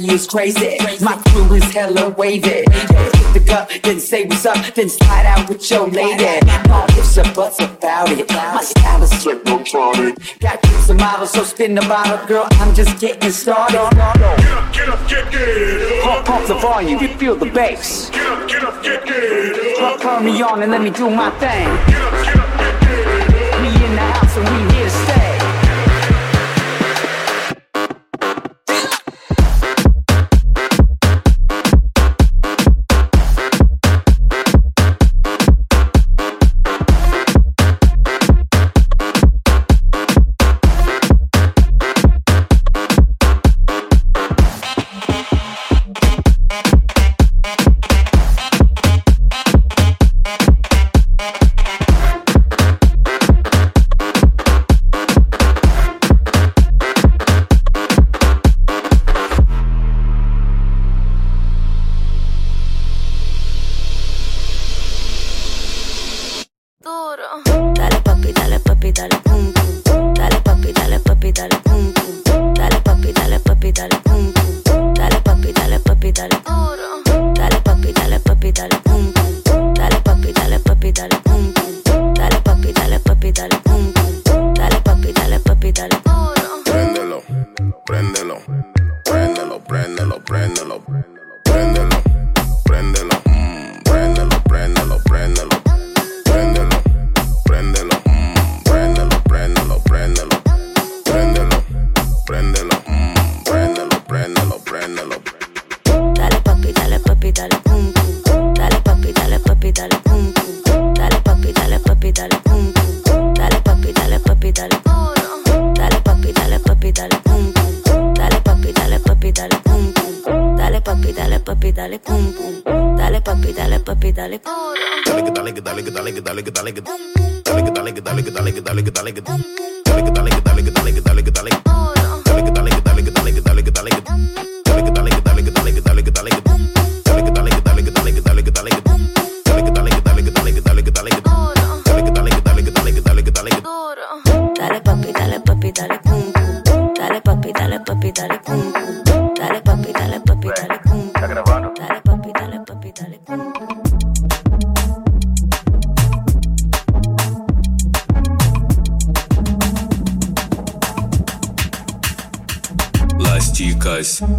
party is crazy. My crew is hella wavy. Hit the cup, then say what's up, then slide out with your lady. No ifs or buts about it. My style is hypnotic. Got groups of models, so spin the bottle, girl. I'm just getting started. Get up, get up, get get Pump, pump the volume, you feel the bass. Get up, get up, get get Turn me on and let me do my thing. Get up, get up, get get We in the house and we here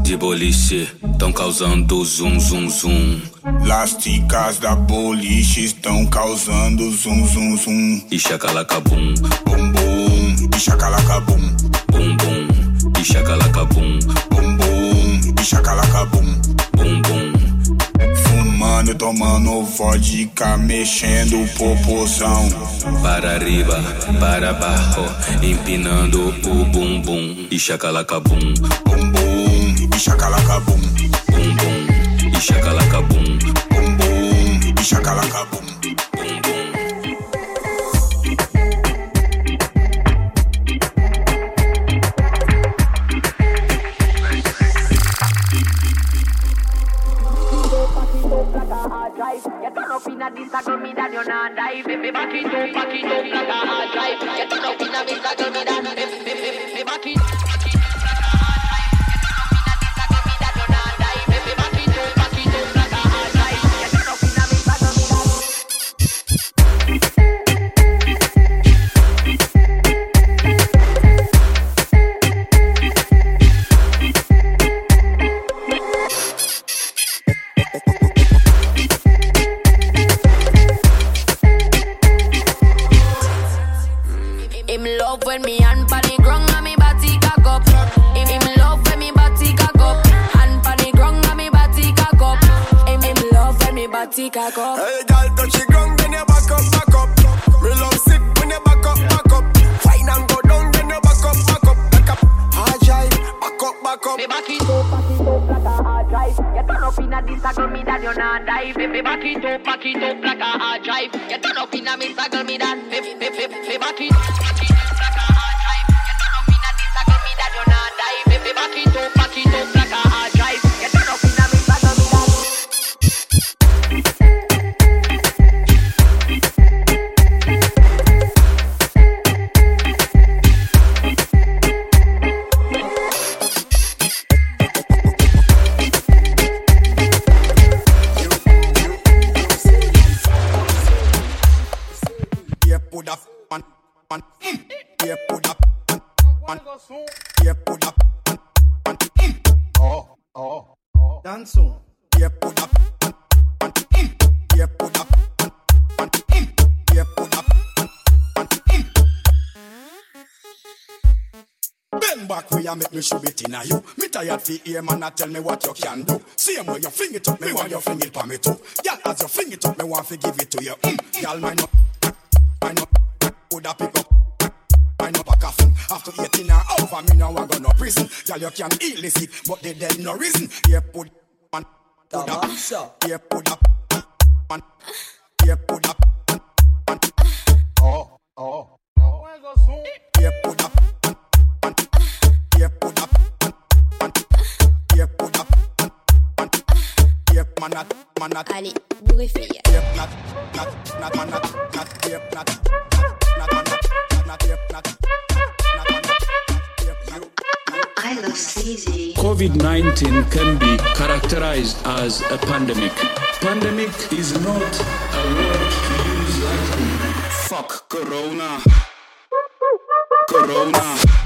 de boliche tão causando zum zum zum. Las ticas da boliche estão causando zum zum zum. E chacalacabum, Bum bum, e chacalacabum. bum bum. E chacalacabum, Bum bum, e chacalacabum. bum bum. Fumando, tomando vodka, mexendo o popozão. Para arriba, para abaixo, empinando o bumbum. E chacalacabum, Bum bum, Ishakalaka boom, boom boom. Ishakalaka boom, boom boom. Ishakalaka boom, boom boom. Get up in a me that you're not Baby back into love when me hand pan the ground and me body cock up. Him, him love when me body cock up. Hand pan the ground and me body cock up. Him, him love when me body cock up. Hey, girl, touch the ground, then you back up, back up. Me love sick when you back up, back up. Fine and go down, then you back up, back up, back up. Hard drive, back up, back up. Baby back it up, back it up like a hard drive. You turn up inna this a girl me that you not dive. Baby back it up, back it up like a hard drive. You turn up inna this a girl me that, baby baby baby back it up, back it up Yeah, put up, man. Bend back where you make me show it in you. Me tired fi hear man a tell me what you can do. Same way you fling it up, me want you fling it for me too. Girl, as you fling it up, me want to give it to you. Mm. Girl, mine up, mine up, put up pick up. Mine up a coffin. After 18 or over me now I go no prison. Girl you can heal the sick But they dead no reason. Yeah put man Put up Yeah put up man Yeah put up man Oh oh, oh. Yeah put up man Yeah put up man Yeah put up man Yeah man not man not Allez, bourré fille. Yeah not not not man not not Yeah not not man COVID 19 can be characterized as a pandemic. Pandemic is not a word to use lightly. Fuck Corona. Corona.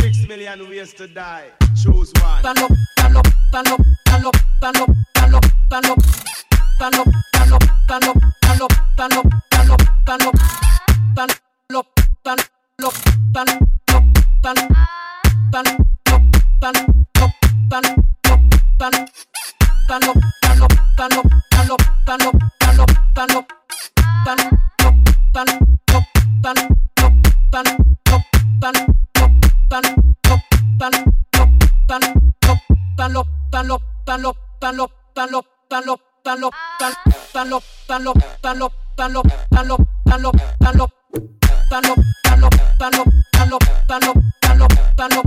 Six million ways to die. Choose one. palo, palo, palo, palo,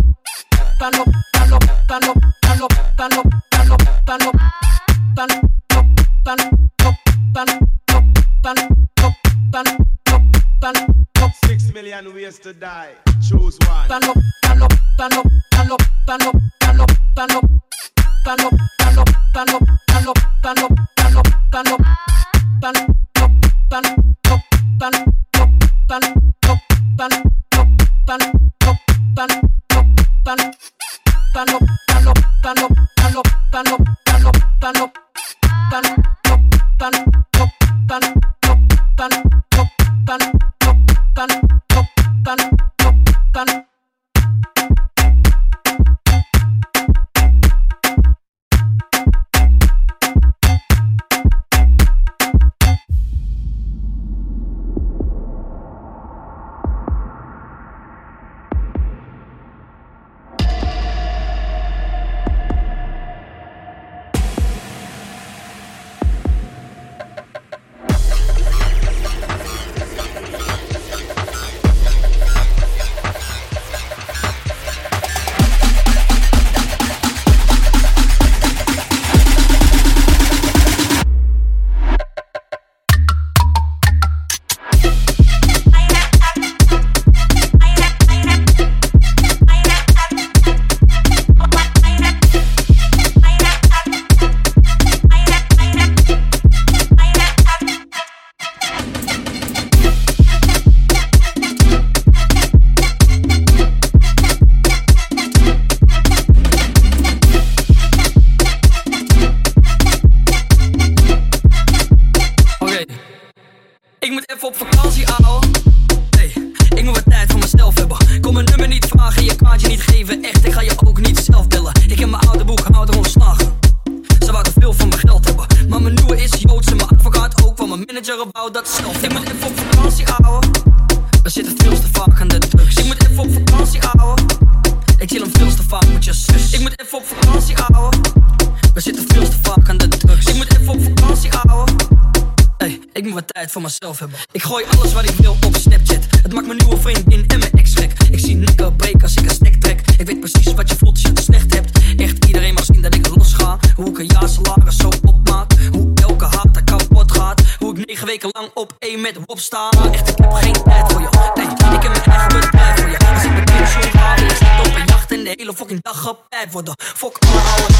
Ik gooi alles wat ik wil op Snapchat. Het maakt mijn nieuwe vriendin en mijn ex gek. Ik zie nikken break als ik een snack trek. Ik weet precies wat je voelt als je het slecht hebt. Echt iedereen mag zien dat ik los ga. Hoe ik een jaar salaris zo opmaak. Hoe elke haat er kapot gaat. Hoe ik negen weken lang op één met Wop sta. Echt, ik heb geen tijd voor je. Nee, ik heb mijn eigen bedrijf voor je. Als ik mijn pensioen haal, ik zit op een jacht en de hele fucking dag gepijp worden. Fuck alle oude,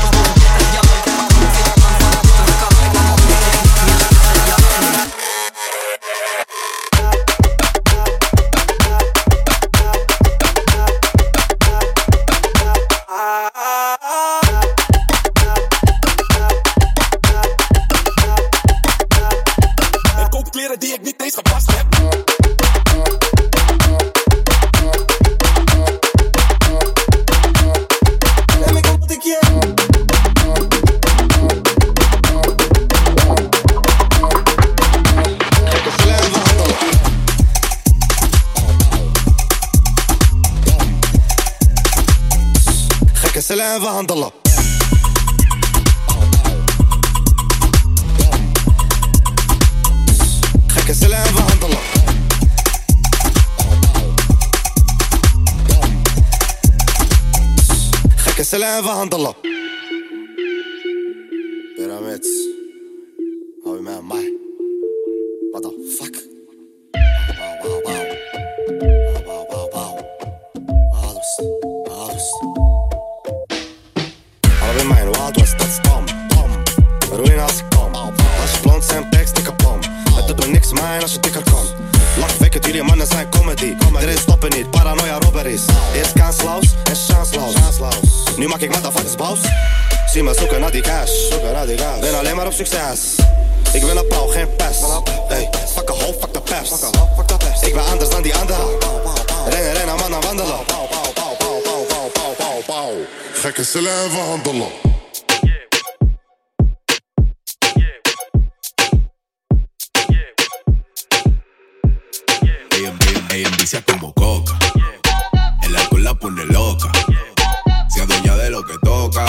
ik سلام عند الله. خك سلامة الله. خك الله. pauw. Gekke cellen como coca. El alcohol la pone loca. Se adueña de lo que toca.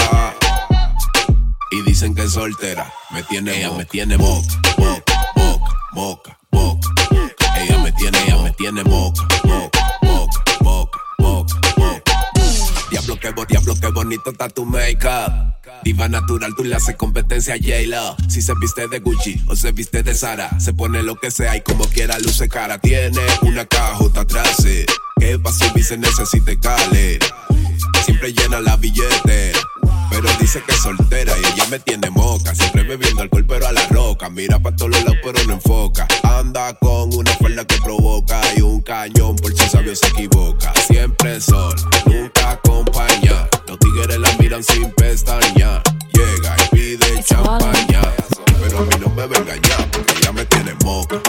Y dicen que es soltera. Me tiene, ella me tiene boca, boca, boca, boca, boca. Ella me tiene, ella me tiene boca, boca. Que bo diablo, qué bonito está tu make-up. Diva natural, tú le haces competencia a J-Lo. Si se viste de Gucci o se viste de Sara, se pone lo que sea y como quiera luce cara. Tiene una cajota atrás, eh, que pa' subir se necesite cale. Siempre llena la billete. Pero dice que es soltera y ella me tiene moca. Siempre bebiendo alcohol, pero a la roca. Mira pa' todos los lados, pero no enfoca. Anda con una falda que provoca y un cañón por si sabio se equivoca. Siempre sol, nunca tigres la miran sin pestaña. Llega y pide champaña. Pero a mí no me venga ya, porque ya me tiene moca.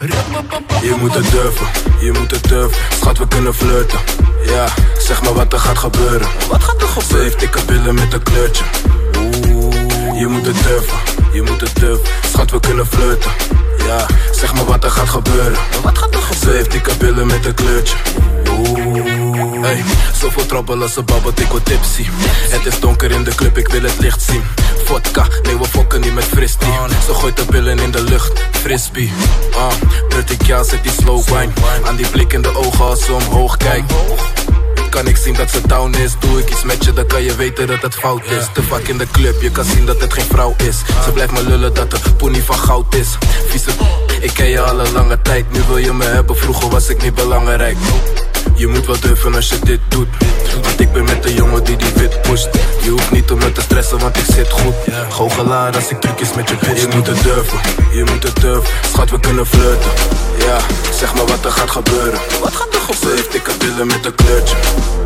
Up. moet het durven, je moet het durven. Schat, we kunnen flirten. Ja, zeg maar wat er gaat gebeuren. Wat gaat er gebeuren? Ze heeft dikke billen met een kleurtje. Oeh, je moet het durven, je moet het durven. Schat, we kunnen flirten. Ja, zeg maar wat er gaat gebeuren. Wat gaat er gebeuren? Ze heeft dikke billen met een kleurtje. Oeh, hey, zoveel als ze babbelt, ik word tipsy. Het is donker in de club, ik wil het licht zien. Vodka, nee we fokken niet met fristie. Ze gooit de billen in de lucht, frisbee. Ah, dirty girl zet die slow wine. Aan die blik in de ogen als ze omhoog kijkt. Kan ik zien dat ze down is Doe ik iets met je, dan kan je weten dat het fout is Te vaak in de club, je kan zien dat het geen vrouw is Ze blijft me lullen dat de poenie van goud is Vieze ik ken je al een lange tijd Nu wil je me hebben, vroeger was ik niet belangrijk je moet wel durven als je dit doet. Want ik ben met de jongen die die wit pusht. Je hoeft niet om me te stressen, want ik zit goed. Goochelaar als ik trucjes met je pitch Je moet het durven, je moet het durven. Schat, we kunnen flirten. Ja, zeg maar wat er gaat gebeuren. Wat gaat er gebeuren? Ze heeft dikke billen met een kleurtje.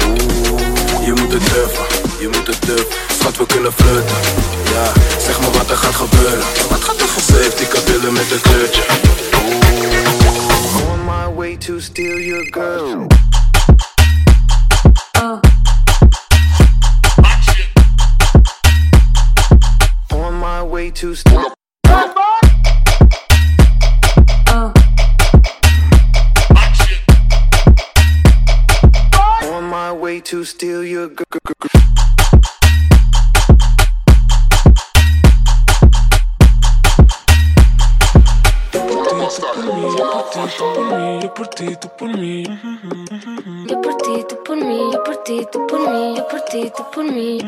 Oeh, je moet het durven, je moet het durven. Schat, we kunnen flirten. Ja, zeg maar wat er gaat gebeuren. Wat gaat er gebeuren? Ze heeft dikke billen met een kleurtje. On my way to steal your girl. Way to. On my way to steal your girl. ti, tu por mim. Eu por ti, tu por mim. Eu por ti, tu por mim. Eu por ti, tu por mim.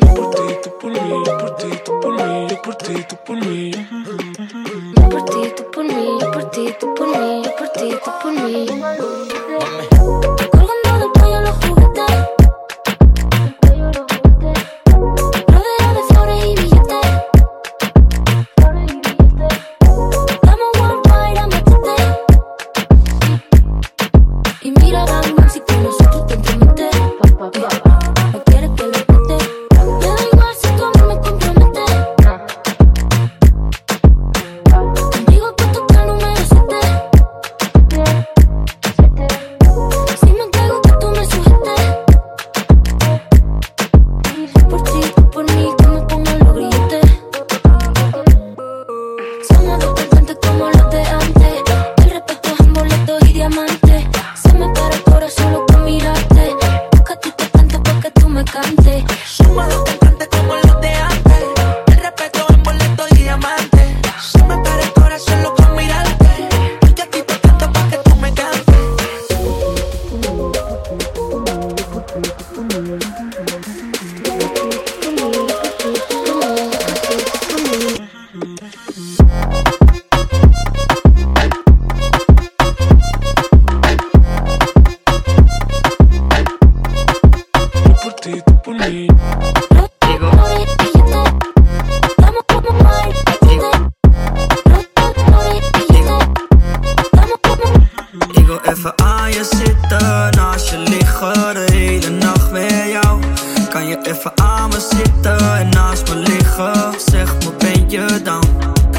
Eu por ti, tu por mim. Eu por ti, tu por mim. Eu por ti, tu por mim. Eu por ti, tu por mim. Eu por ti, tu por mim. Eu por ti, tu por mim. Je even aan me zitten en naast me liggen? Zeg me, ben je dan?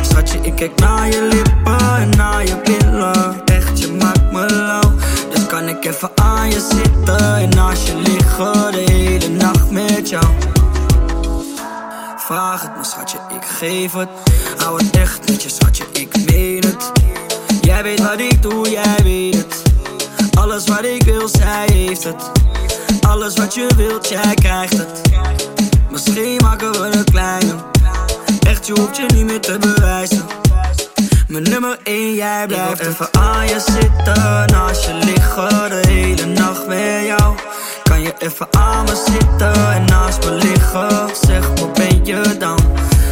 Schatje, ik kijk naar je lippen en naar je billen. Echt, je maakt me lauw. Dus kan ik even aan je zitten en naast je liggen, de hele nacht met jou. Vraag het me, schatje, ik geef het. Hou het echt met je, schatje, ik meen het. Jij weet wat ik doe, jij weet het. Alles wat ik wil, zij heeft het. Alles wat je wilt, jij krijgt het. Misschien maken we een kleine. Echt, je hoeft je niet meer te bewijzen. Mijn nummer 1, jij blijft het. even aan je zitten, naast je liggen, de hele nacht met jou. Kan je even aan me zitten en naast me liggen? Zeg me, ben je dan?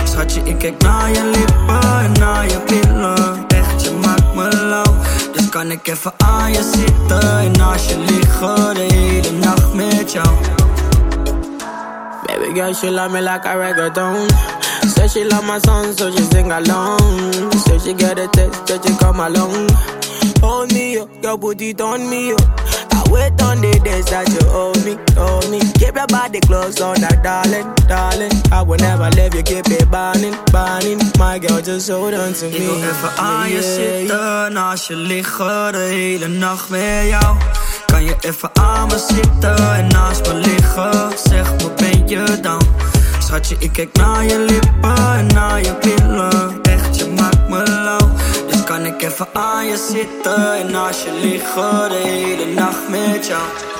Schatje, ik kijk naar je lippen en naar je billen. Echt, je maakt me lauw. Dus kan ik even aan je zitten en naast je liggen, de hele met jou. Baby girl, she love me like a reggaeton. Said she love my song, so she sing along. Said she get a text, that she come along. Hold me up, girl, put it on me up. I wait on the days that you hold me, hold me. Keep your body close on that, darling, darling. I will never leave you, keep it burning, burning. My girl, just hold on to me. Ik wil even aan je zitten, naast je liggen, de hele nacht met jou. Kan je even aan me zitten en naast me liggen? Zeg me, ben je dan? Schatje, ik kijk naar je lippen en naar je billen. Ik even aan je zitten en naast je liggen, de hele nacht met jou.